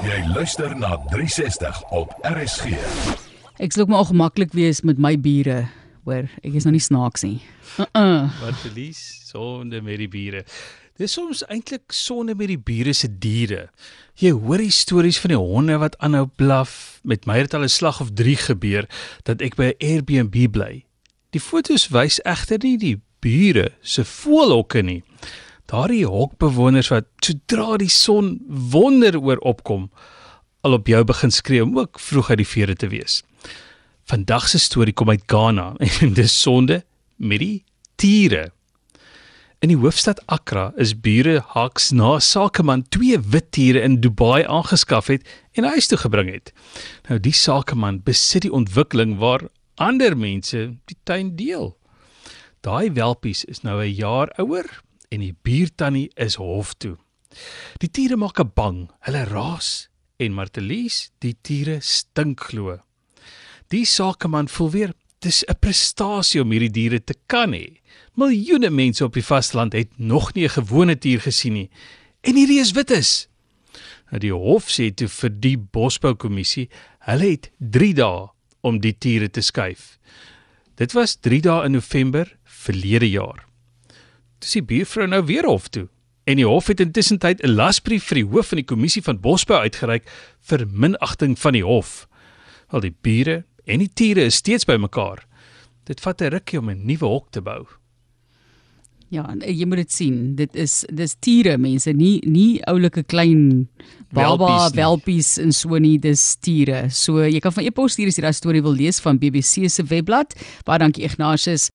Jy luister na 360 op RSG. Ek ook maar ongemaklik wees met my bure. Hoor, ek is nou nie snaaks nie. Uh -uh. Wat verlies sonde met die bure. Dis soms eintlik sonde met die bure se diere. Jy hoor die stories van die honde wat aanhou blaf. Met my het al 'n slag of 3 gebeur dat ek by 'n Airbnb bly. Die fotos wys egter nie die bure se voelhokke nie. Daardie hokbewoners wat sodra die son wonder oor opkom, al op jou begin skree om ook vroeg uit die vere te wees. Vandag se storie kom uit Ghana en dis sonde met die tiere. In die hoofstad Accra is bure haaks na 'n sakeman twee wit tiere in Dubai aangeskaf het en huis toe gebring het. Nou die sakeman besit die ontwikkeling waar ander mense die tuin deel. Daai welpies is nou 'n jaar ouer en die buurtannie is hof toe. Die tiere maak 'n bang, hulle raas en Martelies, die tiere stink glo. Die sakeman voel weer dis 'n prestasie om hierdie diere te kan hê. Miljoene mense op die vasteland het nog nie 'n gewone tier gesien nie en hierdie is wit is. Nou die hof sê toe vir die bosboukommissie, hulle het 3 dae om die tiere te skuif. Dit was 3 dae in November verlede jaar. Dis die buurvrou nou weer hof toe. En die hof het intussen tyd 'n lasbrief vir die hoof van die kommissie van bosbou uitgereik vir minagting van die hof. Al die bure en die tiere is steeds bymekaar. Dit vat 'n rukkie om 'n nuwe hok te bou. Ja, en jy moet dit sien. Dit is dis tiere mense, nie nie oulike klein baba Welpies en so nie, dis tiere. So jy kan van e-pos stuur as jy daai storie wil lees van BBC se webblad. Baie dankie Ignatius.